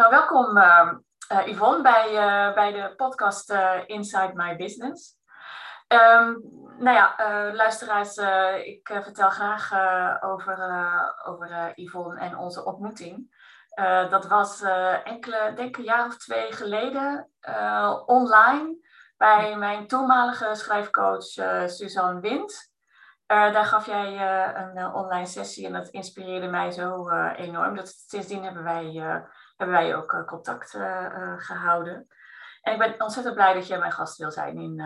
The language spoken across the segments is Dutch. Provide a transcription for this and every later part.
Nou, welkom uh, Yvonne bij, uh, bij de podcast Inside My Business. Um, nou ja, luisteraars, ik vertel graag over, over Yvonne en onze ontmoeting. dat was enkele, denk een jaar of twee geleden, online bij mijn toenmalige schrijfcoach Suzanne Wind. daar gaf jij een online sessie en dat inspireerde mij zo enorm. Dat, sindsdien hebben wij hebben wij ook eh, contact eh, eh, gehouden. En ik ben ontzettend blij dat jij mijn gast wil zijn in,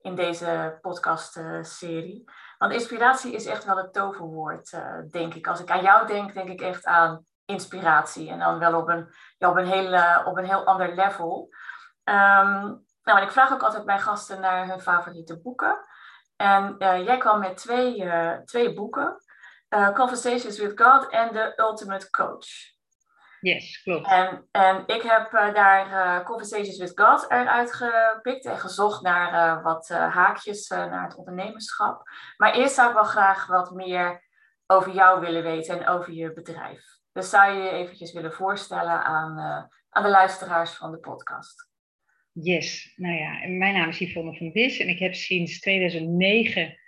in deze podcast-serie. Want inspiratie is echt wel het toverwoord, denk ik. Als ik aan jou denk, denk ik echt aan inspiratie. En dan wel op een, op een, heel, op een heel ander level. Um, nou, en ik vraag ook altijd mijn gasten naar hun favoriete boeken. En jij kwam met twee, twee boeken. Conversations with God en The Ultimate Coach. Yes, klopt. En, en ik heb uh, daar uh, Conversations with God eruit gepikt en gezocht naar uh, wat haakjes naar het ondernemerschap. Maar eerst zou ik wel graag wat meer over jou willen weten en over je bedrijf. Dus zou je je eventjes willen voorstellen aan, aan de luisteraars van de podcast? Yes, nou ja, mijn naam is Yvonne van Dis en ik heb sinds 2009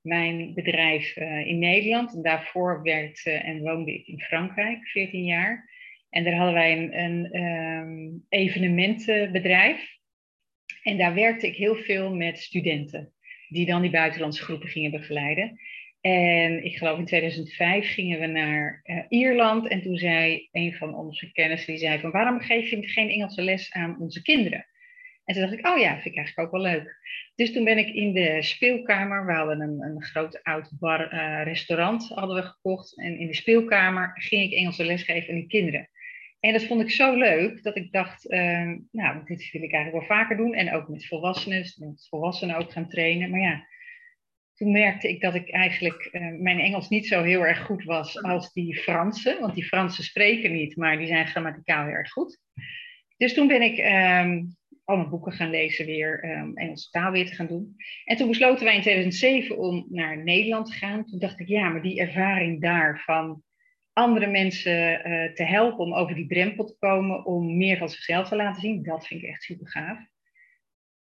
mijn bedrijf in Nederland. En daarvoor werkte en woonde ik in Frankrijk, 14 jaar. En daar hadden wij een, een ehm, evenementenbedrijf. En daar werkte ik heel veel met studenten, die dan die buitenlandse groepen gingen begeleiden. En ik geloof in 2005 gingen we naar uh, Ierland. En toen zei een van onze kennissen, die zei van waarom geef je geen Engelse les aan onze kinderen? En toen dacht ik, oh ja, vind ik eigenlijk ook wel leuk. Dus toen ben ik in de speelkamer, we hadden een, een groot oud bar, uh, restaurant hadden we gekocht. En in de speelkamer ging ik Engelse les geven aan de kinderen. En dat vond ik zo leuk dat ik dacht, uh, nou, dit wil ik eigenlijk wel vaker doen. En ook met volwassenen, dus met volwassenen ook gaan trainen. Maar ja, toen merkte ik dat ik eigenlijk uh, mijn Engels niet zo heel erg goed was als die Fransen. Want die Fransen spreken niet, maar die zijn grammaticaal heel erg goed. Dus toen ben ik um, boeken gaan lezen weer, um, Engelse taal weer te gaan doen. En toen besloten wij in 2007 om naar Nederland te gaan. Toen dacht ik, ja, maar die ervaring daar van andere mensen uh, te helpen om over die drempel te komen, om meer van zichzelf te laten zien. Dat vind ik echt super gaaf.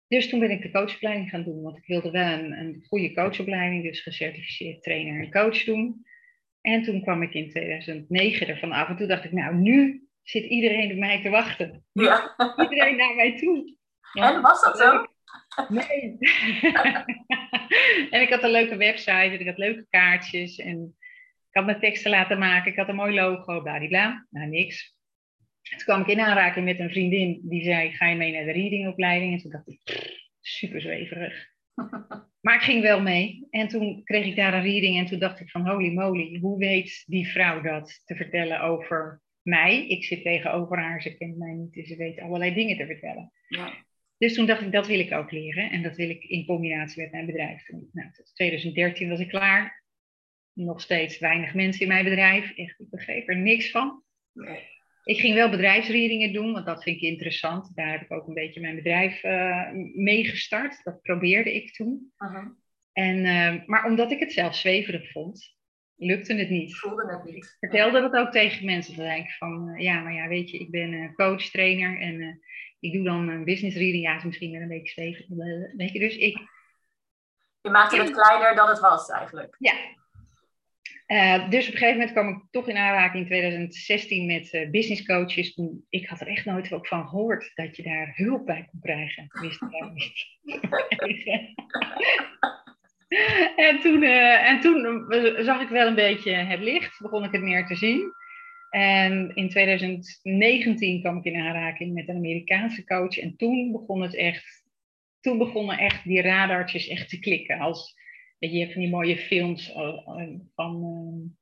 Dus toen ben ik de coachopleiding gaan doen, want ik wilde wel een, een goede coachopleiding, dus gecertificeerd trainer en coach doen. En toen kwam ik in 2009 ervan af en toen dacht ik, nou nu zit iedereen op mij te wachten. Ja. Iedereen naar mij toe. Ja, en was dat zo? Nee. en ik had een leuke website en ik had leuke kaartjes en ik had mijn teksten laten maken, ik had een mooi logo, bladibla. Nou, niks. Toen kwam ik in aanraking met een vriendin die zei, ga je mee naar de readingopleiding? En toen dacht ik, super zweverig. Maar ik ging wel mee. En toen kreeg ik daar een reading en toen dacht ik van, holy moly, hoe weet die vrouw dat te vertellen over mij? Ik zit tegenover haar, ze kent mij niet, dus ze weet allerlei dingen te vertellen. Ja. Dus toen dacht ik, dat wil ik ook leren. En dat wil ik in combinatie met mijn bedrijf doen. Nou, 2013 was ik klaar nog steeds weinig mensen in mijn bedrijf. Echt, ik begreep er niks van. Ik ging wel bedrijfsreadingen doen, want dat vind ik interessant. Daar heb ik ook een beetje mijn bedrijf uh, mee gestart. Dat probeerde ik toen. en, uh, maar omdat ik het zelf zweverig vond, lukte het niet. Voelde het niet. Ik vertelde dat ook tegen mensen. Dan denk ik van, uh, ja, maar ja, weet je, ik ben coach, trainer en ik doe dan een business reading. Ja, is misschien wel een beetje zweverig. Weet je, dus ik... Je maakte het kleiner dan het was eigenlijk. Ja, uh, dus op een gegeven moment kwam ik toch in aanraking in 2016 met uh, business coaches. Ik had er echt nooit van gehoord dat je daar hulp bij kon krijgen. Wist ik niet. en toen, uh, en toen zag ik wel een beetje het licht, begon ik het meer te zien. En in 2019 kwam ik in aanraking met een Amerikaanse coach. En toen begon het echt, toen begonnen echt die radartjes echt te klikken. Als je hebt van die mooie films eh, van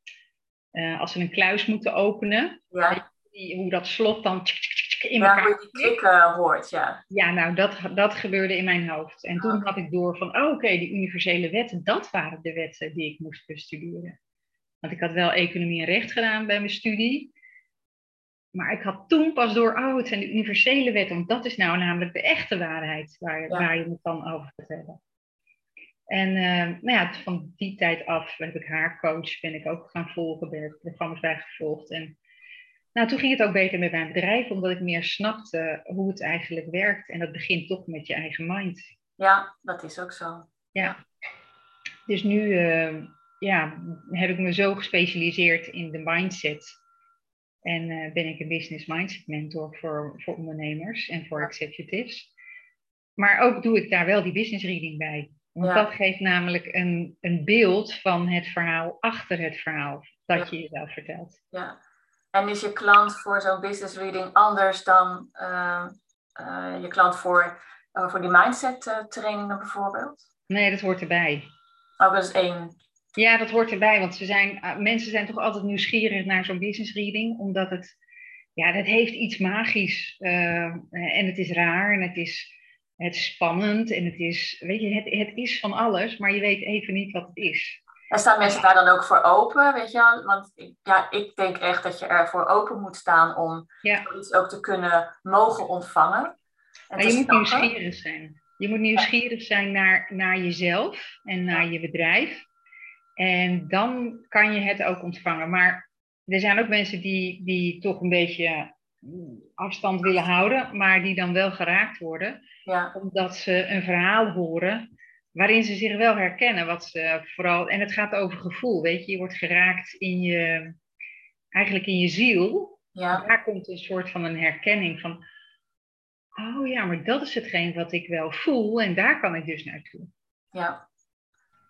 uh, als ze een kluis moeten openen. Ja. hoe dat slot dan in elkaar... Ja, hoe die klikken hoort, ja. Ja, nou, dat, dat gebeurde in mijn hoofd. En toen had ik door van, oh, oké, die universele wetten, dat waren de wetten die ik moest bestuderen. Want ik had wel economie en recht gedaan bij mijn studie. Maar ik had toen pas door, oh, het zijn de universele wetten. Want dat is nou namelijk de echte waarheid waar, waar je het dan over gaat hebben. En uh, nou ja, van die tijd af heb ik haar coach, ben ik ook gaan volgen, ben ik programma's bijgevolgd. En Nou, toen ging het ook beter met mijn bedrijf, omdat ik meer snapte hoe het eigenlijk werkt. En dat begint toch met je eigen mind. Ja, dat is ook zo. Ja. Dus nu uh, ja, heb ik me zo gespecialiseerd in de mindset. En uh, ben ik een business mindset mentor voor, voor ondernemers en voor executives. Maar ook doe ik daar wel die business reading bij. Want dat geeft namelijk een, een beeld van het verhaal achter het verhaal dat je jezelf vertelt. Ja. En is je klant voor zo'n business reading anders dan uh, uh, je klant voor, uh, voor die mindset trainingen bijvoorbeeld? Nee, dat hoort erbij. Oh, dat is één. Ja, dat hoort erbij, want ze zijn, mensen zijn toch altijd nieuwsgierig naar zo'n business reading, omdat het, ja, dat heeft iets magisch en het is raar en het is het is spannend en het is, weet je, het, het is van alles, maar je weet even niet wat het is. En staan mensen daar dan ook voor open, weet je Want ja, ik denk echt dat je ervoor open moet staan om ja. iets ook te kunnen mogen ontvangen. maar je moet nieuwsgierig zijn. Je moet nieuwsgierig zijn naar, naar jezelf en naar je bedrijf. En dan kan je het ook ontvangen. Maar er zijn ook mensen die, die toch een beetje afstand willen houden, maar die dan wel geraakt worden. Ja. Omdat ze een verhaal horen waarin ze zich wel herkennen. Wat ze vooral, en het gaat over gevoel, weet je. Je wordt geraakt in je, eigenlijk in je ziel. Ja. Daar komt een soort van een herkenning van, oh ja, maar dat is hetgeen wat ik wel voel en daar kan ik dus naartoe. Ja.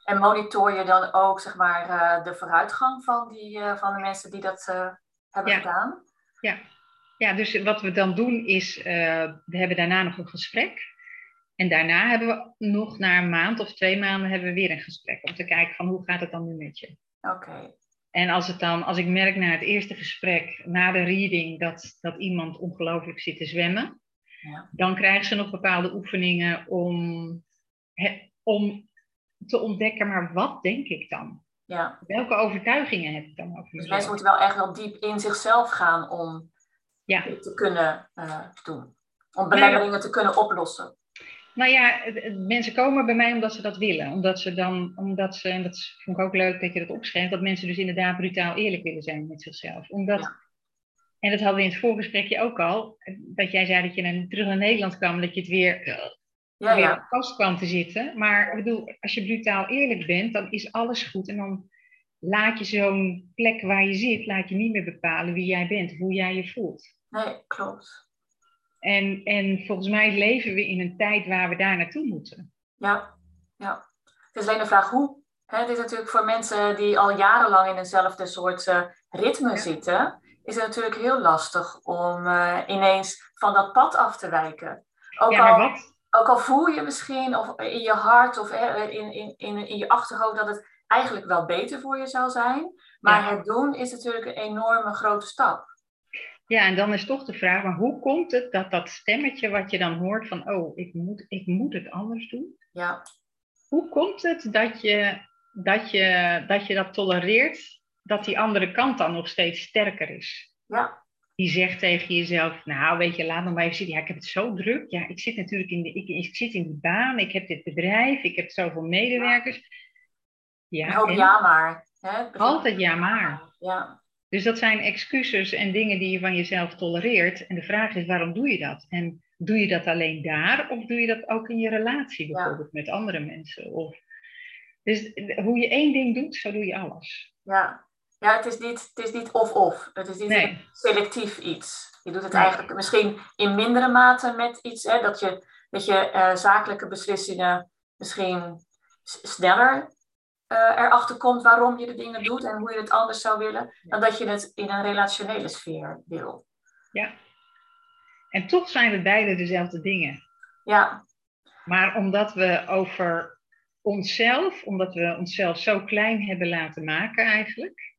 En monitor je dan ook, zeg maar, eh, de vooruitgang van, die, uh, van de mensen die dat uh, hebben gedaan? Ja. Ja, dus wat we dan doen is, uh, we hebben daarna nog een gesprek. En daarna hebben we nog na een maand of twee maanden hebben we weer een gesprek. Om te kijken van hoe gaat het dan nu met je. Oké. En als, het dan, als ik merk na het eerste gesprek, na de reading, dat, dat iemand ongelooflijk zit te zwemmen. Ja. Dan krijgen ze nog bepaalde oefeningen om, om te ontdekken, maar wat denk ik dan? Ja. Welke overtuigingen heb ik dan over Dus mensen moeten wel echt wel diep in zichzelf gaan om ja. te kunnen uh, doen. Om belemmeringen te kunnen oplossen. Nou ja, mensen komen bij mij omdat ze dat willen. Omdat ze dan, omdat ze, en dat vond ik ook leuk dat je dat opschrijft, dat mensen dus inderdaad brutaal eerlijk willen zijn met zichzelf. Omdat, en dat hadden we in het voorgesprekje ook al, dat jij zei dat je naar, terug naar Nederland kwam, dat je het weer, ja, weer ja. vast kwam te zitten. Maar ik bedoel, als je brutaal eerlijk bent, dan is alles goed. En dan laat je zo'n plek waar je zit, laat je niet meer bepalen wie jij bent, hoe jij je voelt. Nee, klopt. En, en volgens mij leven we in een tijd waar we daar naartoe moeten. Ja, ja. Het is alleen de vraag hoe. het is natuurlijk voor mensen die al jarenlang in eenzelfde soort uh, ritme zitten, is het natuurlijk heel lastig om uh, ineens van dat pad af te wijken. Ook, ja, al, ook al voel je misschien of in je hart of in, in, in, in je achterhoofd dat het eigenlijk wel beter voor je zou zijn. Maar het doen is natuurlijk een enorme grote stap. Ja, en dan is toch de vraag, maar hoe komt het dat dat stemmetje wat je dan hoort van, oh, ik moet, ik moet het anders doen? Ja. Hoe komt het dat je, dat je dat je dat tolereert, dat die andere kant dan nog steeds sterker is? Ja. Die zegt tegen jezelf, nou weet je, laat me maar even zitten. Ja, ik heb het zo druk. Ja, ik zit natuurlijk in, de, ik, ik zit in die baan, ik heb dit bedrijf, ik heb zoveel medewerkers. Ja, ook ja maar. Hè? Altijd ja maar. Ja. Dus dat zijn excuses en dingen die je van jezelf tolereert. En de vraag is, waarom doe je dat? En doe je dat alleen daar of doe je dat ook in je relatie bijvoorbeeld met andere mensen? Of... Dus hoe je één ding doet, zo doe je alles. Ja, ja het is niet, het is niet of-of. Het is niet selectief iets. Je doet het eigenlijk misschien in mindere mate met iets. Hè, dat je, dat je uh, zakelijke beslissingen misschien sneller uh, erachter komt waarom je de dingen doet en hoe je het anders zou willen, dan dat je het in een relationele sfeer wil. Ja. En toch zijn het beide dezelfde dingen. Ja. Maar omdat we over onszelf, omdat we onszelf zo klein hebben laten maken eigenlijk,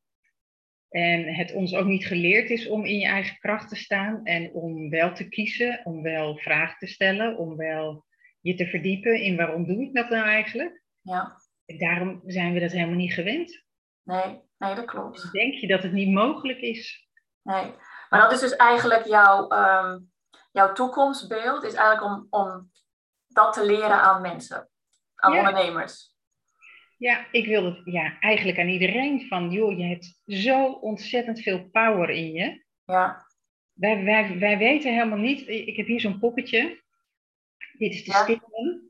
en het ons ook niet geleerd is om in je eigen kracht te staan en om wel te kiezen, om wel vragen te stellen, om wel je te verdiepen in waarom doe ik dat nou eigenlijk. Ja daarom zijn we dat helemaal niet gewend. Nee, nee, dat klopt. Dus denk je dat het niet mogelijk is? Nee, maar dat is dus eigenlijk jouw, um, jouw toekomstbeeld, is eigenlijk om, om dat te leren aan mensen, aan ondernemers. Ja, ik wil het ja, eigenlijk aan iedereen van, joh, je hebt zo ontzettend veel power in je. Ja. Wij, wij, wij weten helemaal niet. Ik heb hier zo'n poppetje. Dit is de Ja. Stigman.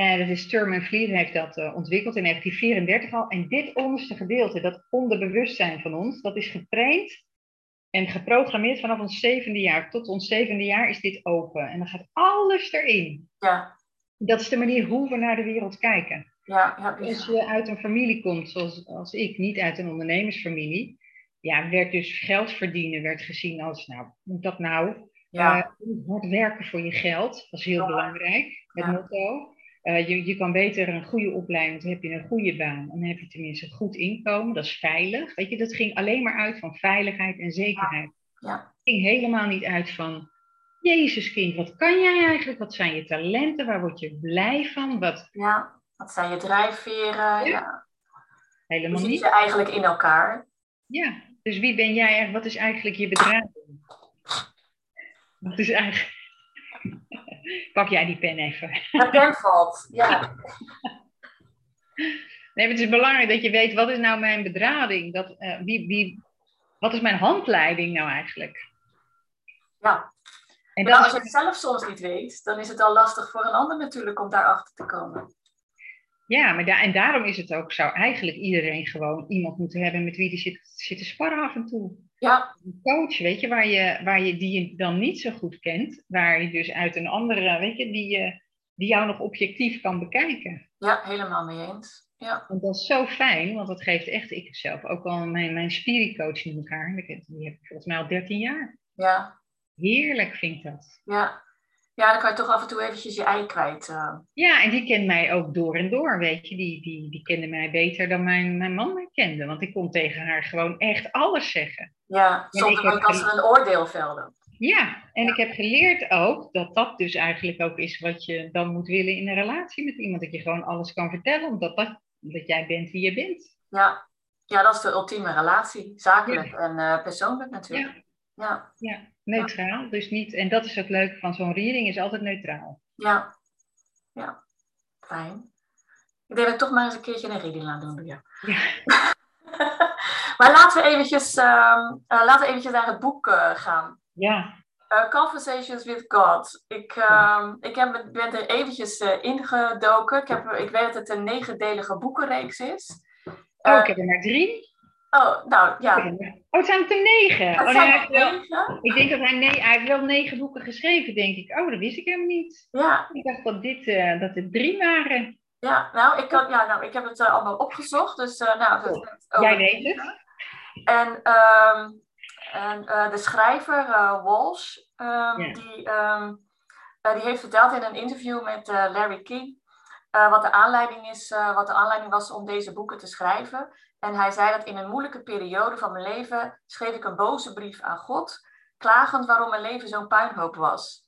En dat is Thurman Fleet heeft dat eh, ontwikkeld in 1934 al. En dit onderste gedeelte, dat onderbewustzijn van ons, dat is getraind en geprogrammeerd vanaf ons zevende jaar. Tot ons zevende jaar is dit open. En dan gaat alles erin. Ja. Dat is de manier hoe we naar de wereld kijken. Ja. Ja. Als je uit een familie komt, zoals als ik, niet uit een ondernemersfamilie, ja, werd dus geld verdienen werd gezien als, nou, moet dat nou? Ja. Eh, hard werken voor je geld, dat is heel belangrijk, het motto. Eh, je, je kan beter een goede opleiding, dan heb je een goede baan, dan heb je tenminste een goed inkomen, dat is veilig. Weet je, dat ging alleen maar uit van veiligheid en zekerheid. Ja. Het ging helemaal niet uit van, Jezus kind, wat kan jij eigenlijk? Wat zijn je talenten? Waar word je blij van? Wat ja. Wat zijn je drijfveren? Ja. Hoe helemaal zit niet. je eigenlijk in elkaar? Ja, dus wie ben jij? eigenlijk? Wat is eigenlijk je bedrijf? Wat is eigenlijk... Pak jij die pen even. De pen valt. Ja. Nee, maar het is belangrijk dat je weet, wat is nou mijn bedrading? Dat, eh, wie, wie, wat is mijn handleiding nou eigenlijk? Ja. En dat als je het zelf soms niet weet, dan is het al lastig voor een ander natuurlijk om daarachter te komen. ja, maar da en daarom is het ook, zou eigenlijk iedereen gewoon iemand moeten hebben met wie die zit, zit te sparren af en toe. Ja, Een coach, weet je, waar je, waar je, die je dan niet zo goed kent, waar je dus uit een andere, weet je, die, je die jou nog objectief kan bekijken. ja helemaal mee eens. Ja, En dat is zo fijn, want dat geeft echt, ik zelf ook al mijn, mijn spiricoach in elkaar. Die heb ik volgens mij al 13 jaar. ja, Heerlijk vind ik dat. ja. Ja, dan kan je toch af en toe eventjes je ei kwijt. eh. Ja, en die kent mij ook door en door, weet je. Die, die, die kende mij beter dan mijn, mijn man mij kende. Want ik kon tegen haar gewoon echt alles zeggen. Ja, zonder als er een oordeel velden. Ja, en ik heb geleerd ook dat dat dus eigenlijk ook is wat je dan moet willen in een relatie met iemand. Dat je gewoon alles kan vertellen, omdat dat, dat jij bent wie je bent. Ja. ja, dat is de ultieme relatie. Zakelijk en eh, persoonlijk natuurlijk. Ja, Ja, neutraal. Dus niet, en dat is het leuke van zo'n reading, is altijd neutraal. ja, ja. Fijn. Ik denk dat ik toch maar eens een keertje een reading laat doen door jou. Ja. maar laten we eventjes, ehm, eh, laten we eventjes naar het boek eh, gaan. Ja, Eh, Conversations with God. Ik, ehm, ik heb, ben er eventjes ingedoken. Ik, heb, ik weet dat het een negendelige boekenreeks is. oh, ik heb er maar drie. Oh, nou ja. Oh, het zijn er negen. Oh, hij heeft wel- negen. ik denk dat hij, nee, hij heeft wel negen boeken geschreven, denk ik. Oh, dat wist ik helemaal niet. Ja, Ik dacht dat, dit, eh, dat het drie waren. ja, nou, ik, had, ja, nou, ik heb het eh, allemaal opgezocht. Dus eh, nou, dat, Jij weet het. En, ehm, en eh, de schrijver, Walsh, ehm, Ja. die, ehm, eh, die heeft verteld in een interview met Larry King wat, de aanleiding is, wat de aanleiding was om deze boeken te schrijven. En hij zei dat in een moeilijke periode van mijn leven schreef ik een boze brief aan God, klagend waarom mijn leven zo'n puinhoop was.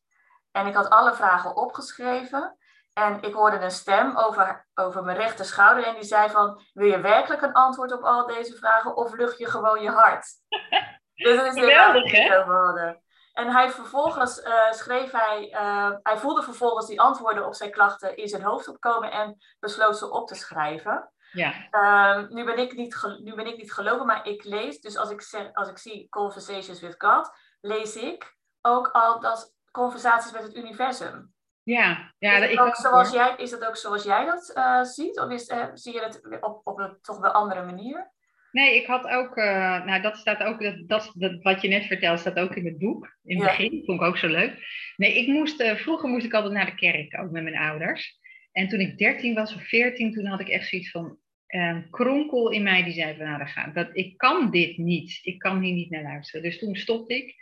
En ik had alle vragen opgeschreven. En ik hoorde een stem over, over mijn rechter schouder en die zei van, wil je werkelijk een antwoord op al deze vragen of lucht je gewoon je hart? dus dat is Geweldig, hè? En hij vervolgens eh, schreef hij, eh, hij voelde vervolgens die antwoorden op zijn klachten in zijn hoofd opkomen en besloot ze op te schrijven. Ja, Ehm, nu, ben ik niet nu ben ik niet geloven, maar ik lees, dus als ik, zeg, als ik zie Conversations with God, lees ik ook al dat conversaties met het universum. ja. ja is, dat, ik ook zoals hoor. jij, is dat ook zoals jij dat eh, ziet? Of is, eh, zie je het op, op een toch wel andere manier? Nee, ik had ook, eh, nou dat staat ook, dat, dat, dat, wat je net vertelt, staat ook in het boek. In het Ja. begin, vond ik ook zo leuk. Nee, ik moest, vroeger moest ik altijd naar de kerk, ook met mijn ouders. En toen ik 13 was of 14, toen had ik echt zoiets van, een kronkel in mij die zei van, nou, dat dat, ik kan dit niet. Ik kan hier niet naar luisteren. Dus toen stopte ik.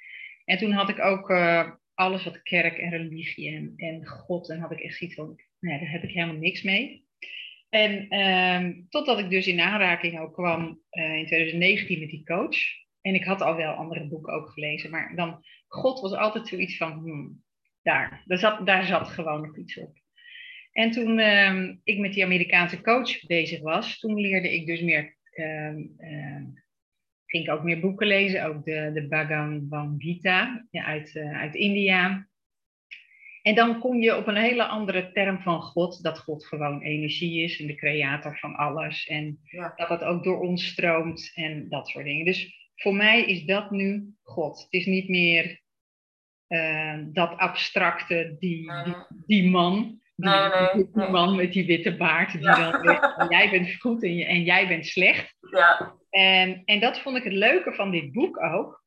En toen had ik ook eh, alles wat kerk en religie en, God, en had ik echt zoiets van, nee, daar heb ik helemaal niks mee. En ehm, totdat ik dus in aanraking ook kwam eh, in 2019 met die coach. En ik had al wel andere boeken ook gelezen, maar dan, God was altijd zoiets van, hmm, daar, daar zat, daar zat gewoon nog iets op. En toen ehm, ik met die Amerikaanse coach bezig was, toen leerde ik dus meer, ehm, ehm, ging ik ook meer boeken lezen, ook de, de Bhagavad Gita ja, uit, eh, uit India. En dan kom je op een hele andere term van God, dat God gewoon energie is en de creator van alles. En Ja. dat dat ook door ons stroomt en dat soort dingen. Dus voor mij is dat nu God. Het is niet meer dat abstracte, die, die, die man. Die, Nee, nee, die man met die witte baard. Die Ja. dan zegt, jij bent goed en, je, en jij bent slecht. Ja, En, en dat vond ik het leuke van dit boek ook.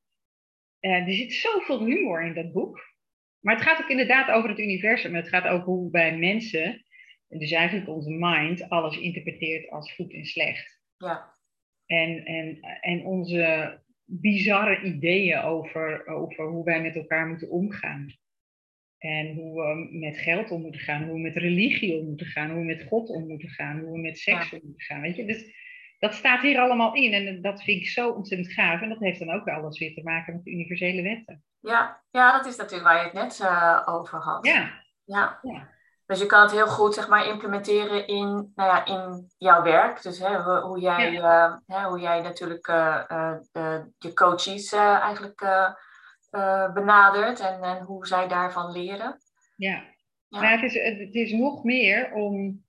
Eh, er zit zoveel humor in dat boek. Maar het gaat ook inderdaad over het universum. Het gaat over hoe wij mensen, dus eigenlijk onze mind, alles interpreteert als goed en slecht. ja, En, en, en onze bizarre ideeën over, over hoe wij met elkaar moeten omgaan. En hoe we met geld om moeten gaan, hoe we met religie om moeten gaan, hoe we met God om moeten gaan, hoe we met seks om moeten gaan. Weet je? Dus dat staat hier allemaal in en dat vind ik zo ontzettend gaaf. En dat heeft dan ook alles weer te maken met de universele wetten. ja, ja, dat is natuurlijk waar je het net eh, over had. Ja, Ja. Ja. Dus je kan het heel goed zeg maar, implementeren in, nou ja, in jouw werk. Dus hè, hoe, hoe jij, eh, hè, hoe jij natuurlijk eh, eh, je coaches eigenlijk eh, eh, benadert en, en hoe zij daarvan leren. ja. Ja. Maar het is, het is nog meer om.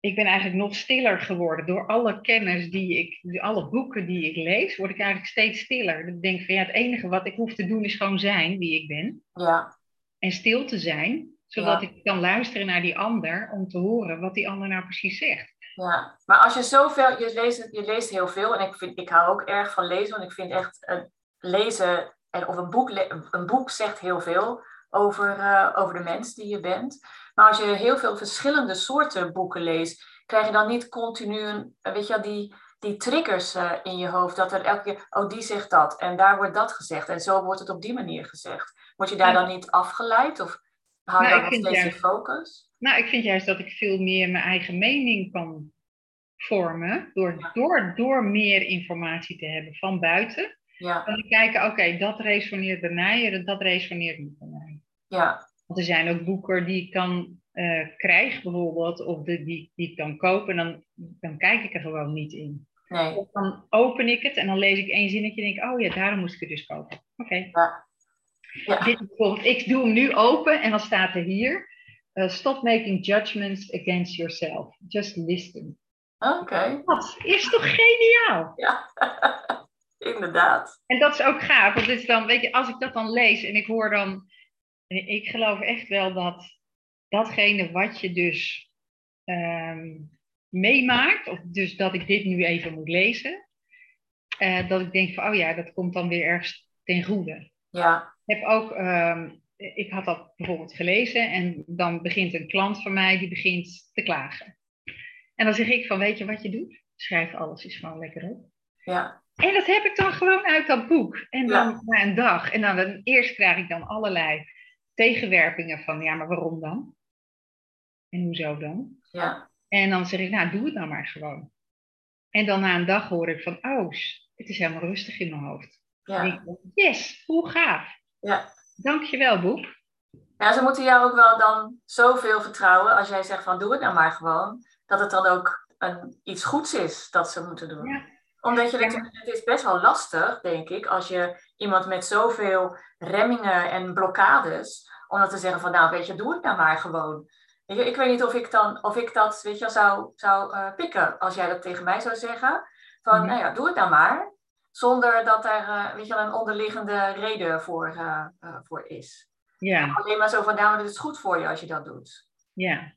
Ik ben eigenlijk nog stiller geworden. Door alle kennis die ik, alle boeken die ik lees, word ik eigenlijk steeds stiller. Ik denk van ja, het enige wat ik hoef te doen is gewoon zijn wie ik ben. Ja, En stil te zijn, zodat Ja. ik kan luisteren naar die ander om te horen wat die ander nou precies zegt. ja. Maar als je zoveel, je leest, je leest heel veel en ik, vind, ik hou ook erg van lezen, want ik vind echt eh, lezen en, of een boek, een boek zegt heel veel over, eh, over de mens die je bent. Maar als je heel veel verschillende soorten boeken leest, krijg je dan niet continu een, weet je wel, die, die triggers eh, in je hoofd. Dat er elke keer, oh die zegt dat en daar wordt dat gezegd en zo wordt het op die manier gezegd. Word je daar Ja. dan niet afgeleid of hou je Nou, dan nog steeds je juist- focus? Nou, ik vind juist dat ik veel meer mijn eigen mening kan vormen. Door, door, door meer informatie te hebben van buiten. Ja, Dan kijken, oké, dat resoneert bij mij en dat resoneert niet bij mij. ja, Want er zijn ook boeken die ik dan eh, krijg bijvoorbeeld, of de, die, die ik dan koop en dan, dan kijk ik er gewoon niet in. nee, Of dan open ik het en dan lees ik één zinnetje en denk ik, oh ja, daarom moest ik het dus kopen. Oké. ja. Ja, Dit bijvoorbeeld, ik doe hem nu open en dan staat er hier, eh, stop making judgments against yourself. Just listen. oké. Dat is toch geniaal? Ja, inderdaad. En dat is ook gaaf, want is dan, weet je, als ik dat dan lees en ik hoor dan, ik geloof echt wel dat datgene wat je dus ehm, meemaakt, of dus dat ik dit nu even moet lezen, eh, dat ik denk van, oh ja, dat komt dan weer ergens ten goede. Ja, Ik heb ook, ehm, ik had dat bijvoorbeeld gelezen en dan begint een klant van mij die begint te klagen. En dan zeg ik van, weet je wat je doet? Schrijf alles eens gewoon lekker op. ja, En dat heb ik dan gewoon uit dat boek. En dan Ja. na een dag. En dan, dan eerst krijg ik dan allerlei tegenwerpingen van, ja, maar waarom dan? En hoezo dan? ja, En dan zeg ik, nou, doe het nou maar gewoon. En dan na een dag hoor ik van, oh, het is helemaal rustig in mijn hoofd. En ja, ik denk, yes, hoe gaaf. ja. Dankjewel, boek. Ja, ze moeten jou ook wel dan zoveel vertrouwen als jij zegt van doe het nou maar gewoon, dat het dan ook een, iets goeds is dat ze moeten doen. Ja. Omdat je Ja. natuurlijk, het is best wel lastig, denk ik, als je iemand met zoveel remmingen en blokkades, om dan te zeggen van nou weet je, doe het nou maar gewoon. Weet je, ik weet niet of ik, dan, of ik dat weet je, zou, zou eh, pikken als jij dat tegen mij zou zeggen. Van Mhm. nou ja, doe het nou maar. Zonder dat er eh, weet je, een onderliggende reden voor, eh, voor is. Ja, Alleen maar zo van, nou, het is goed voor je als je dat doet. ja.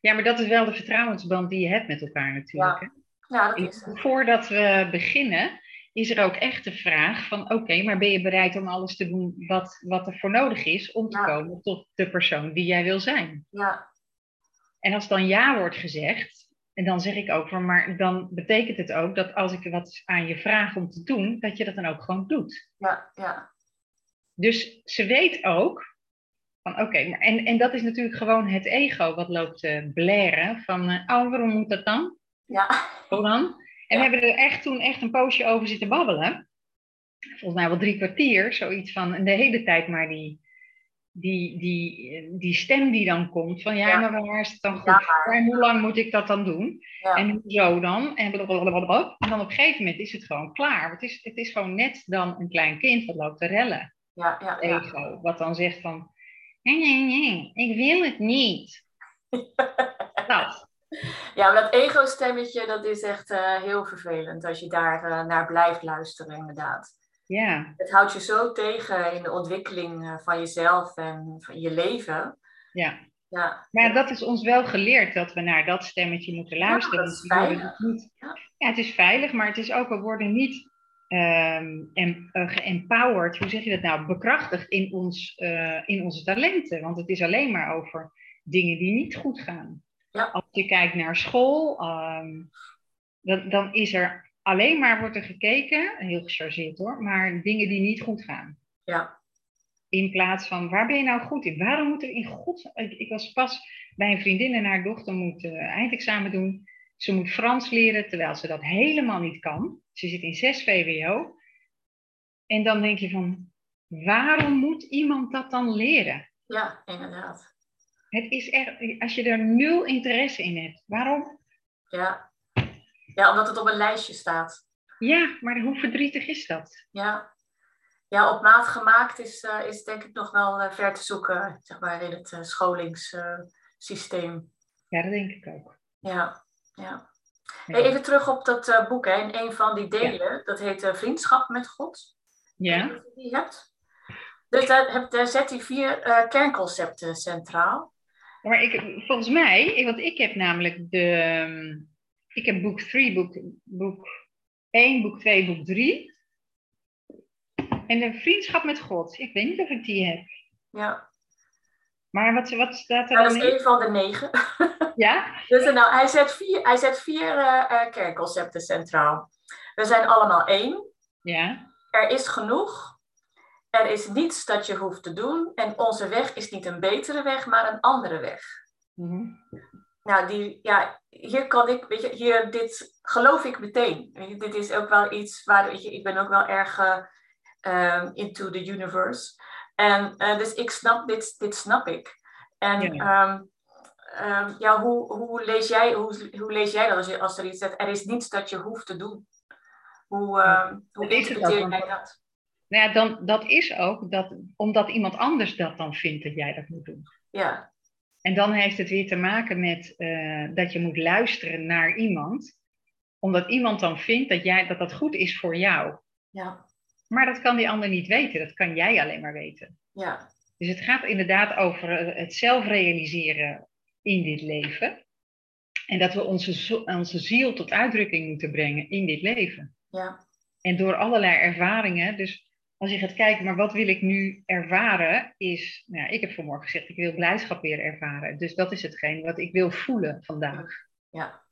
Ja, maar dat is wel de vertrouwensband die je hebt met elkaar natuurlijk. hè? Ja, dat is het. Voordat we beginnen, is er ook echt de vraag van oké, maar ben je bereid om alles te doen wat, wat er voor nodig is om te Ja. komen tot de persoon die jij wil zijn? Ja, En als dan ja wordt gezegd, en dan zeg ik ook van, maar dan betekent het ook dat als ik wat aan je vraag om te doen, dat je dat dan ook gewoon doet. ja, ja, Dus ze weet ook van oké, en, en dat is natuurlijk gewoon het ego wat loopt te blaren van eh, oh, waarom moet dat dan? Ja, dan? En Ja. we hebben er echt toen echt een poosje over zitten babbelen. Volgens mij wel drie kwartier, zoiets van. En de hele tijd maar die, die, die, die stem die dan komt. Van ja, Ja. maar waar is het dan goed? Ja? En hoe lang moet ik dat dan doen? En hoezo dan? En, blablabla. en dan op een gegeven moment is het gewoon klaar. Het is, het is gewoon net dan een klein kind dat loopt te rellen. ja, ja, ja. Ego. Wat dan zegt van, nee, nee, nee, ik wil het niet. Dat. Ja, maar dat ego-stemmetje, dat is echt uh, heel vervelend als je daar uh, naar blijft luisteren, inderdaad. Ja. Het houdt je zo tegen in de ontwikkeling uh, van jezelf en van je leven. Ja. Ja. Maar dat is ons wel geleerd dat we naar dat stemmetje moeten luisteren. Ja, dat is veilig. Niet, Ja. ja, het is veilig, maar het is ook, we worden niet uh, geempowered, hoe zeg je dat nou, bekrachtigd in, ons, in onze talenten. Want het is alleen maar over dingen die niet goed gaan. Ja. Als je kijkt naar school, um, dan, dan is er alleen maar wordt er gekeken, heel gechargeerd hoor, maar dingen die niet goed gaan. Ja. In plaats van, waar ben je nou goed in? Waarom moet er in God... Ik, ik was pas bij een vriendin en haar dochter moet uh, eindexamen doen. Ze moet Frans leren, terwijl ze dat helemaal niet kan. Ze zit in 6 VWO. En dan denk je van, waarom moet iemand dat dan leren? Ja, inderdaad. Het is echt, als je er nul interesse in hebt, waarom? Ja. ja, omdat het op een lijstje staat. Ja, maar hoe verdrietig is dat? Ja, ja op maat gemaakt is, uh, is denk ik nog wel uh, ver te zoeken zeg maar, in het uh, scholingssysteem. ja, dat denk ik ook. Ja, ja. Hey, even terug op dat boek. Hè. In een van die delen, ja. dat heet Vriendschap met God. Ja. Die je hebt. Dus daar, heb, daar zet hij vier kernconcepten centraal. Maar ik, volgens mij, want ik heb namelijk de. Ik heb boek 3, boek, boek 1, boek 2, boek 3. En de vriendschap met God. Ik weet niet of ik die heb. Ja. Maar wat, wat staat er dan Dat is een van de negen. Ja? Dus nou, hij zet vier, hij zet vier uh, uh, kernconcepten centraal. We zijn allemaal één. Ja. Er is genoeg. Er is niets dat je hoeft te doen. En onze weg is niet een betere weg, maar een andere weg. Mm -hmm. Nou, die, ja, hier kan ik, weet je, hier, dit geloof ik meteen. Weet je, dit is ook wel iets waar, weet je, ik ben ook wel erg uh, into the universe. En dus ik snap, dit, dit snap ik. En ja. Um, um, ja, hoe, hoe, lees jij, hoe, hoe lees jij dat als, je, als er iets zegt, er is niets dat je hoeft te doen? Hoe, hoe interpreteer jij dat? Nou ja, dan, dat is ook dat, omdat iemand anders dat dan vindt dat jij dat moet doen. Ja. En dan heeft het weer te maken met uh, dat je moet luisteren naar iemand, omdat iemand dan vindt dat, jij, dat dat goed is voor jou. Ja. Maar dat kan die ander niet weten, dat kan jij alleen maar weten. Ja. Dus het gaat inderdaad over het zelf realiseren in dit leven. En dat we onze, onze ziel tot uitdrukking moeten brengen in dit leven. Ja. En door allerlei ervaringen. Dus als je gaat kijken, maar wat wil ik nu ervaren, is. Nou, ik heb vanmorgen gezegd, ik wil blijdschap weer ervaren. Dus dat is hetgeen wat ik wil voelen vandaag. Ja.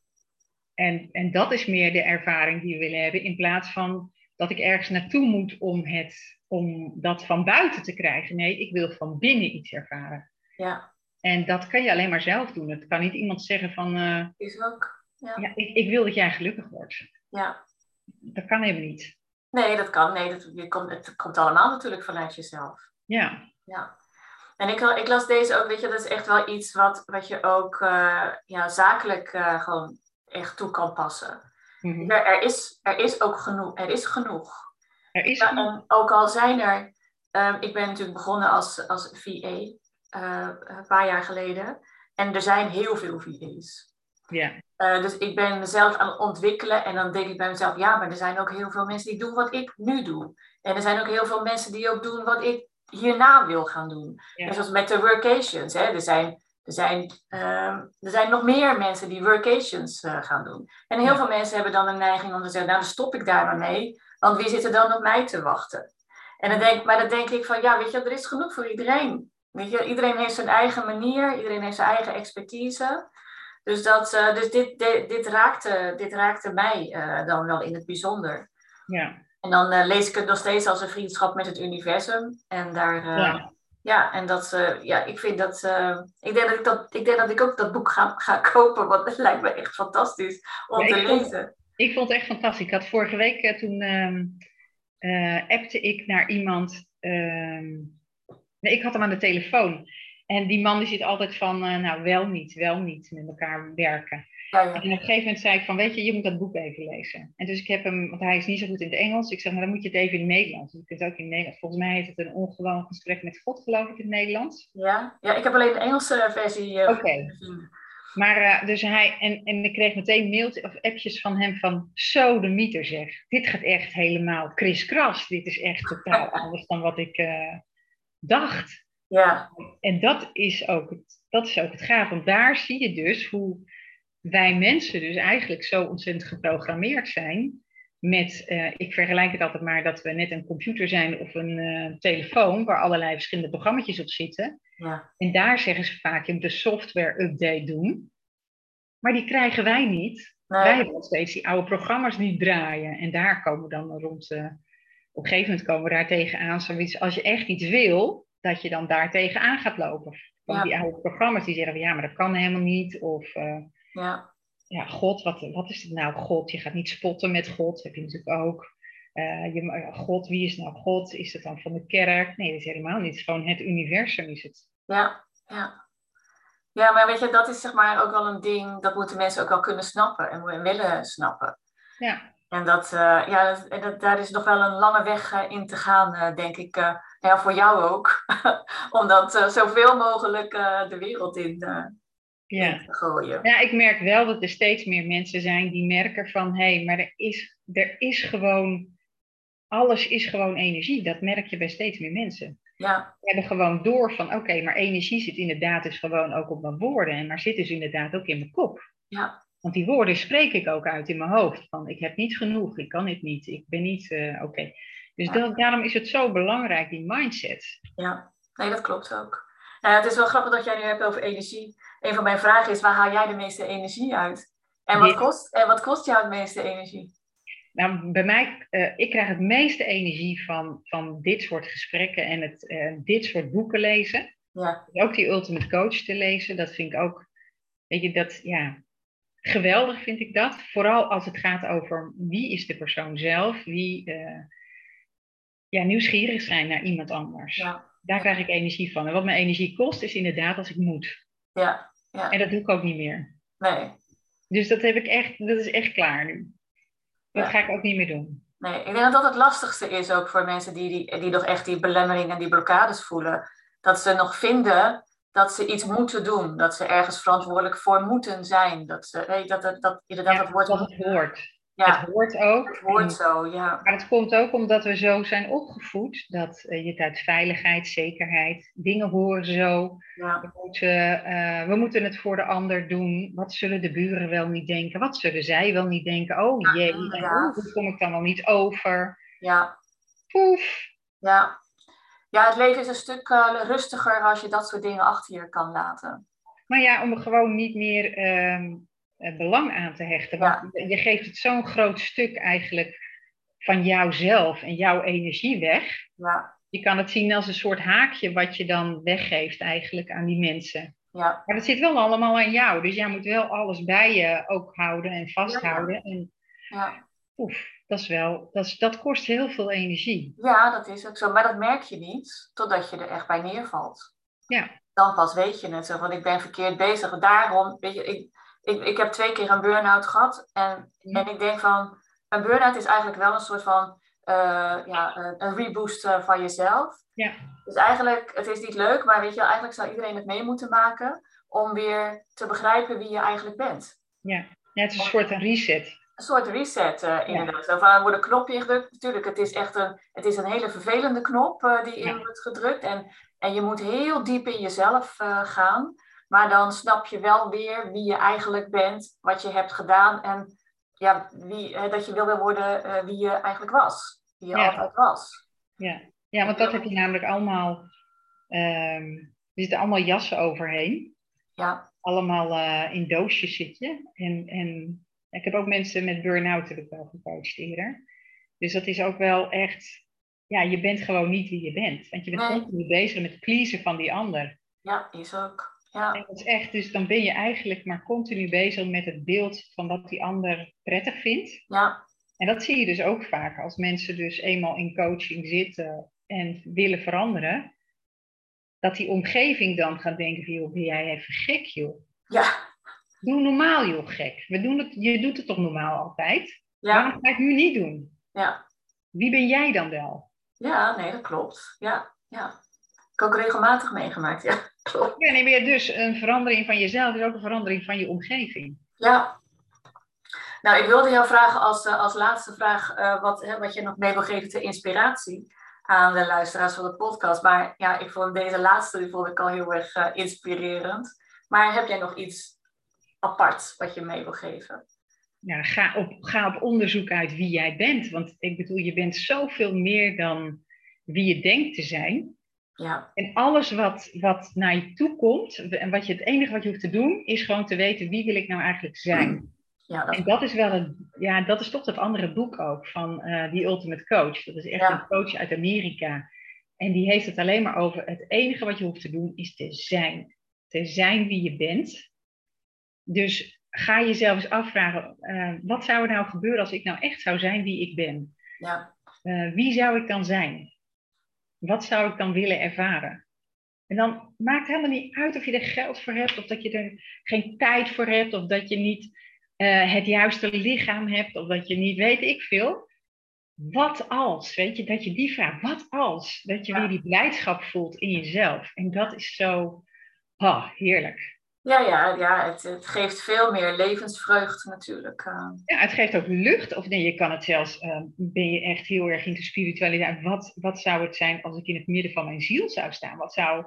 En, en dat is meer de ervaring die we willen hebben, in plaats van dat ik ergens naartoe moet om, het, om dat van buiten te krijgen. Nee, ik wil van binnen iets ervaren. Ja. En dat kan je alleen maar zelf doen. Het kan niet iemand zeggen van... Uh, is ook. Ja. ja ik, ik, wil dat jij gelukkig wordt. Ja. Dat kan even niet. Nee, dat kan. Nee, dat, je komt, het komt allemaal natuurlijk vanuit jezelf. Ja. Ja. En ik, ik las deze ook, weet je, dat is echt wel iets wat, wat je ook uh, ja, zakelijk uh, gewoon echt toe kan passen. Mhm. Mm -hmm. er, er, is, er is ook genoeg. Er is genoeg. Er is genoeg. ook al zijn er... Um, ik ben natuurlijk begonnen als, als VA. Uh, een paar jaar geleden. En er zijn heel veel VA's. Ja. Uh, dus ik ben mezelf aan het ontwikkelen. En dan denk ik bij mezelf, ja, maar er zijn ook heel veel mensen die doen wat ik nu doe. En er zijn ook heel veel mensen die ook doen wat ik hierna wil gaan doen. Ja. Zoals met de workations. Hè. Er, zijn, er, zijn, uh, er zijn nog meer mensen die workations uh, gaan doen. En heel Ja. veel mensen hebben dan een neiging om te zeggen, nou dan stop ik daar maar mee. Want wie zit er dan op mij te wachten? En dan denk, maar dan denk ik van, ja, weet je, er is genoeg voor iedereen. Weet je, iedereen heeft zijn eigen manier, iedereen heeft zijn eigen expertise. Dus, dat, uh, dus dit, dit, dit, raakte, dit raakte mij uh, dan wel in het bijzonder. Ja. En dan uh, lees ik het nog steeds als een vriendschap met het universum. En daar, Ja. ja, en dat, ja, ik vind dat, ik denk dat ik dat, ik denk dat ik ook dat boek ga, ga kopen, want het lijkt me echt fantastisch om Ja, te ik vond- lezen. Ik vond het echt fantastisch. Ik had vorige week, eh, toen ehm eh, appte ik naar iemand. ehm, nee, ik had hem aan de telefoon. En die man die zit altijd van, eh, nou wel niet, wel niet, met elkaar werken. Ja, En op een gegeven moment zei ik van, weet je, je moet dat boek even lezen. En dus ik heb hem, want hij is niet zo goed in het Engels. Ik zeg, maar dan moet je het even in het Nederlands. Je kunt het ook in het Nederlands. Volgens mij heet het een ongewoon gesprek met God, geloof ik, in het Nederlands. Ja? ja, ik heb alleen de Engelse versie eh, Oké. Maar uh, dus hij, en, en ik kreeg meteen mailtjes of appjes van hem van zo de mieter zeg. Dit gaat echt helemaal kriskras. Dit is echt totaal anders dan wat ik uh, dacht. Ja. En dat is, ook het, dat is ook het gaaf. Want daar zie je dus hoe wij mensen dus eigenlijk zo ontzettend geprogrammeerd zijn. Met, uh, ik vergelijk het altijd maar dat we net een computer zijn of een telefoon waar allerlei verschillende programma's op zitten. Ja. En daar zeggen ze vaak, je moet een software update doen. Maar die krijgen wij niet. Nee. Wij hebben nog steeds die oude programma's die draaien. En daar komen we dan rond, uh, op een gegeven moment komen we daar tegenaan. Zoiets, als je echt iets wil, dat je dan daar tegenaan gaat lopen. Van Ja. die oude programma's die zeggen, van, ja, maar dat kan helemaal niet. Of, uh, Ja. ja, God, wat, wat is het nou, God? Je gaat niet spotten met God, heb je natuurlijk ook. Uh, je, God, wie is nou God? Is het dan van de kerk? Nee, dat is helemaal niet. Het is gewoon het universum is het. Ja, ja. Ja, maar weet je, dat is zeg maar ook wel een ding, dat moeten mensen ook wel kunnen snappen en willen snappen. Ja. En dat, uh, ja, dat, dat, daar is nog wel een lange weg in te gaan, denk ik. Ja, voor jou ook. Om dat zoveel mogelijk de wereld in, ja. in te gooien. Ja, ik merk wel dat er steeds meer mensen zijn die merken van... hé, hey, maar er is, er is gewoon... Alles is gewoon energie. Dat merk je bij steeds meer mensen. Ja. We hebben gewoon door van, oké, okay, maar energie zit inderdaad dus gewoon ook op mijn woorden. En maar zit dus inderdaad ook in mijn kop. Ja. Want die woorden spreek ik ook uit in mijn hoofd. Van, ik heb niet genoeg, ik kan dit niet, ik ben niet, oké. Okay. Dus dat, daarom is het zo belangrijk, die mindset. Ja, nee, dat klopt ook. Nou, het is wel grappig dat jij nu hebt over energie. Een van mijn vragen is, waar haal jij de meeste energie uit? En wat, kost, en wat kost jou het meeste energie? Nou, bij mij, uh, ik krijg het meeste energie van, van dit soort gesprekken en het, uh, dit soort boeken lezen. Ja, Ook die Ultimate Coach te lezen, dat vind ik ook, weet je, dat, ja, geweldig vind ik dat. Vooral als het gaat over wie is de persoon zelf, wie, uh, ja, nieuwsgierig zijn naar iemand anders. ja, Daar krijg ik energie van. En wat mijn energie kost, is inderdaad als ik moet. ja, ja. En dat doe ik ook niet meer. Nee, Dus dat heb ik echt, dat is echt klaar nu. Dat Ja. ga ik ook niet meer doen. nee. Ik denk dat dat het lastigste is ook voor mensen die, die, die nog echt die belemmeringen en die blokkades voelen. Dat ze nog vinden dat ze iets moeten doen. Dat ze ergens verantwoordelijk voor moeten zijn. Dat ze, weet je, dat, dat, dat inderdaad Ja, dat woord... dat het hoort. Ja, Het hoort ook. het hoort zo, ja. Maar het komt ook omdat we zo zijn opgevoed dat eh, je het uit veiligheid, zekerheid, dingen horen zo. ja. We moeten, eh, we moeten het voor de ander doen. Wat zullen de buren wel niet denken? Wat zullen zij wel niet denken? Oh Ja, jee, en oh, hoe kom ik dan wel niet over? Ja, Poef. ja. Ja, het leven is een stuk eh, rustiger als je dat soort dingen achter je kan laten. Maar ja, om gewoon niet meer ehm, eh, belang aan te hechten. Want je geeft het zo'n groot stuk eigenlijk van jouzelf en jouw energie weg. Ja, Je kan het zien als een soort haakje wat je dan weggeeft eigenlijk aan die mensen. ja, Maar dat zit wel allemaal aan jou. Dus jij moet wel alles bij je ook houden en vasthouden. En oef, dat, is wel, dat, is, dat kost heel veel energie. ja, dat is ook zo. Maar dat merk je niet totdat je er echt bij neervalt. Ja. Dan pas weet je het. Zo van, ik ben verkeerd bezig. Daarom, weet je, ik, ik, ik heb twee keer een burn-out gehad. En, en ik denk van, een burn-out is eigenlijk wel een soort van, eh, ja, een, een reboost eh, van jezelf. Ja. Dus eigenlijk, het is niet leuk, maar weet je, eigenlijk zou iedereen het mee moeten maken om weer te begrijpen wie je eigenlijk bent. Ja, ja het is een soort reset. Een soort reset, uh, inderdaad. Van, er wordt een knopje ingedrukt. Natuurlijk, het is echt een, het is een hele vervelende knop uh, die in Ja. wordt gedrukt. En, en je moet heel diep in jezelf gaan. Maar dan snap je wel weer wie je eigenlijk bent, wat je hebt gedaan. En ja, wie, dat je wil worden eh, wie je eigenlijk was. Wie je Ja. altijd was. Ja. ja, want dat heb je namelijk allemaal. ehm er zitten allemaal jassen overheen. Ja, Allemaal eh, in doosjes zit je. En, en ik heb ook mensen met burn-out heb ik wel gecoacht eerder. Dus dat is ook wel echt. Ja, je bent gewoon niet wie je bent. Want je bent Nee. continu bezig met het pleasen van die ander. ja, is ook. Ja, En dat is echt, dus dan ben je eigenlijk maar continu bezig met het beeld van wat die ander prettig vindt. ja, En dat zie je dus ook vaak als mensen dus eenmaal in coaching zitten en willen veranderen. Dat die omgeving dan gaat denken van, joh, ben jij even gek, joh. ja, Doe normaal, joh, gek. We doen het, je doet het toch normaal altijd? ja, Waarom ga je het nu niet doen? ja. Wie ben jij dan wel? Ja, nee, dat klopt. Ja, ja. ik ook regelmatig meegemaakt, ja. Ja, nee, maar dus een verandering van jezelf is ook een verandering van je omgeving. Ja. Nou, ik wilde jou vragen als, uh, als laatste vraag uh, wat, hè, wat je nog mee wil geven ter inspiratie aan de luisteraars van de podcast. Maar ja, ik vond deze laatste die vond ik al heel erg uh, inspirerend. Maar heb jij nog iets apart wat je mee wil geven? Ja, ga op, ga op onderzoek uit wie jij bent. Want ik bedoel, je bent zoveel meer dan wie je denkt te zijn. Ja. En alles wat, wat naar je toe komt, en wat je, het enige wat je hoeft te doen, is gewoon te weten wie wil ik nou eigenlijk zijn. Ja, dat... En dat is wel een, ja, dat is toch dat andere boek ook van uh, The Ultimate Coach. Dat is echt Ja. een coach uit Amerika. En die heeft het alleen maar over het enige wat je hoeft te doen is te zijn. Te zijn wie je bent. Dus ga jezelf eens afvragen, eh, wat zou er nou gebeuren als ik nou echt zou zijn wie ik ben? ja. Eh, wie zou ik dan zijn? Wat zou ik dan willen ervaren? En dan maakt het helemaal niet uit of je er geld voor hebt, of dat je er geen tijd voor hebt, of dat je niet eh, het juiste lichaam hebt, of dat je niet weet ik veel. Wat als, weet je, dat je die vraag, wat als, dat je weer die blijdschap voelt in jezelf. En dat is zo, ah, heerlijk. Ja, ja, ja het, het geeft veel meer levensvreugde natuurlijk. eh. Ja, het geeft ook lucht. Of nee, je kan het zelfs, eh, ben je echt heel erg into spiritualiteit. Wat, wat zou het zijn als ik in het midden van mijn ziel zou staan? Wat zou,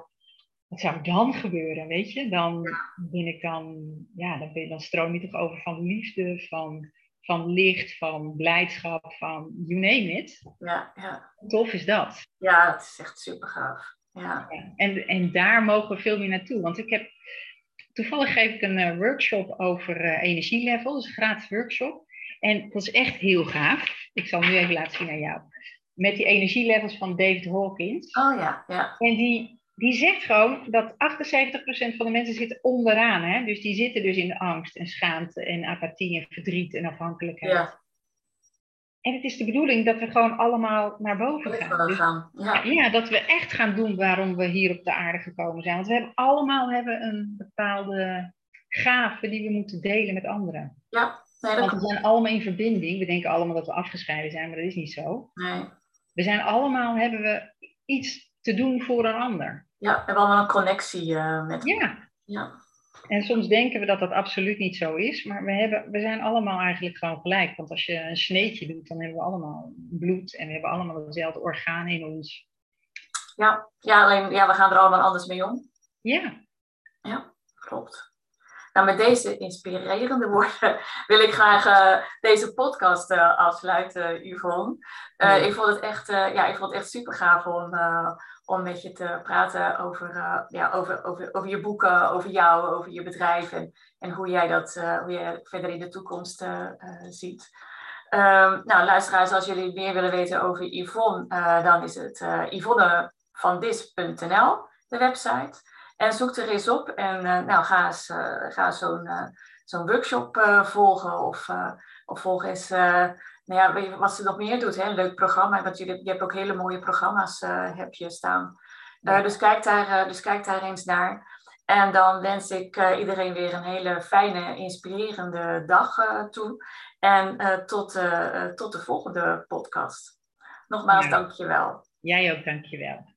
wat zou dan gebeuren, weet je? Dan ben ik dan, ja, dan, ben, dan stroom je toch over van liefde, van, van licht, van blijdschap, van you name it. ja, ja. Tof is dat? ja, het is echt super gaaf. Ja. Ja, En, en daar mogen we veel meer naartoe. Want ik heb, toevallig geef ik een eh, workshop over eh energielevel, dus een gratis workshop. En dat is echt heel gaaf. Ik zal nu even laten zien aan jou. Met die energielevels van David Hawkins. Oh ja, ja. En die, die zegt gewoon dat 78% van de mensen zitten onderaan. Hè? Dus die zitten dus in angst en schaamte en apathie en verdriet en afhankelijkheid. Ja, En het is de bedoeling dat we gewoon allemaal naar boven gaan. Dus. Ja, ja, dat we echt gaan doen waarom we hier op de aarde gekomen zijn. Want we hebben allemaal hebben een bepaalde gave die we moeten delen met anderen. ja. Nee, Want we zijn allemaal in verbinding. We denken allemaal dat we afgescheiden zijn, maar dat is niet zo. Nee. We zijn allemaal, hebben we iets te doen voor een ander. Ja, we hebben allemaal een connectie eh, met Ja, Ja, en soms denken we dat dat absoluut niet zo is. Maar we, hebben, we zijn allemaal eigenlijk gewoon gelijk. Want als je een sneetje doet, dan hebben we allemaal bloed. En we hebben allemaal dezelfde organen in ons. ja. ja alleen ja, we gaan er allemaal anders mee om. Ja, Klopt. Nou, met deze inspirerende woorden wil ik graag eh, deze podcast eh, afsluiten, Yvonne. Eh, Ja. ik, vond het echt, eh, ja, ik vond het echt super gaaf om, eh, om met je te praten over, eh, ja, over, over, over je boeken, over jou, over je bedrijf en, en hoe jij dat eh, hoe je verder in de toekomst eh, ziet. Ehm, nou, luisteraars, als jullie meer willen weten over Yvonne, dan is het uh, yvonnevandis.nl, de website. En zoek er eens op en nou, ga eens, ga zo'n zo'n workshop volgen of, of volg eens nou ja, wat ze nog meer doet. Hè? Een leuk programma, want je, je hebt ook hele mooie programma's heb je staan. Ja. dus, kijk daar, dus kijk daar eens naar. En dan wens ik iedereen weer een hele fijne, inspirerende dag toe. En tot, tot de volgende podcast. Nogmaals, ja. dank je wel. Jij ook, dank je wel.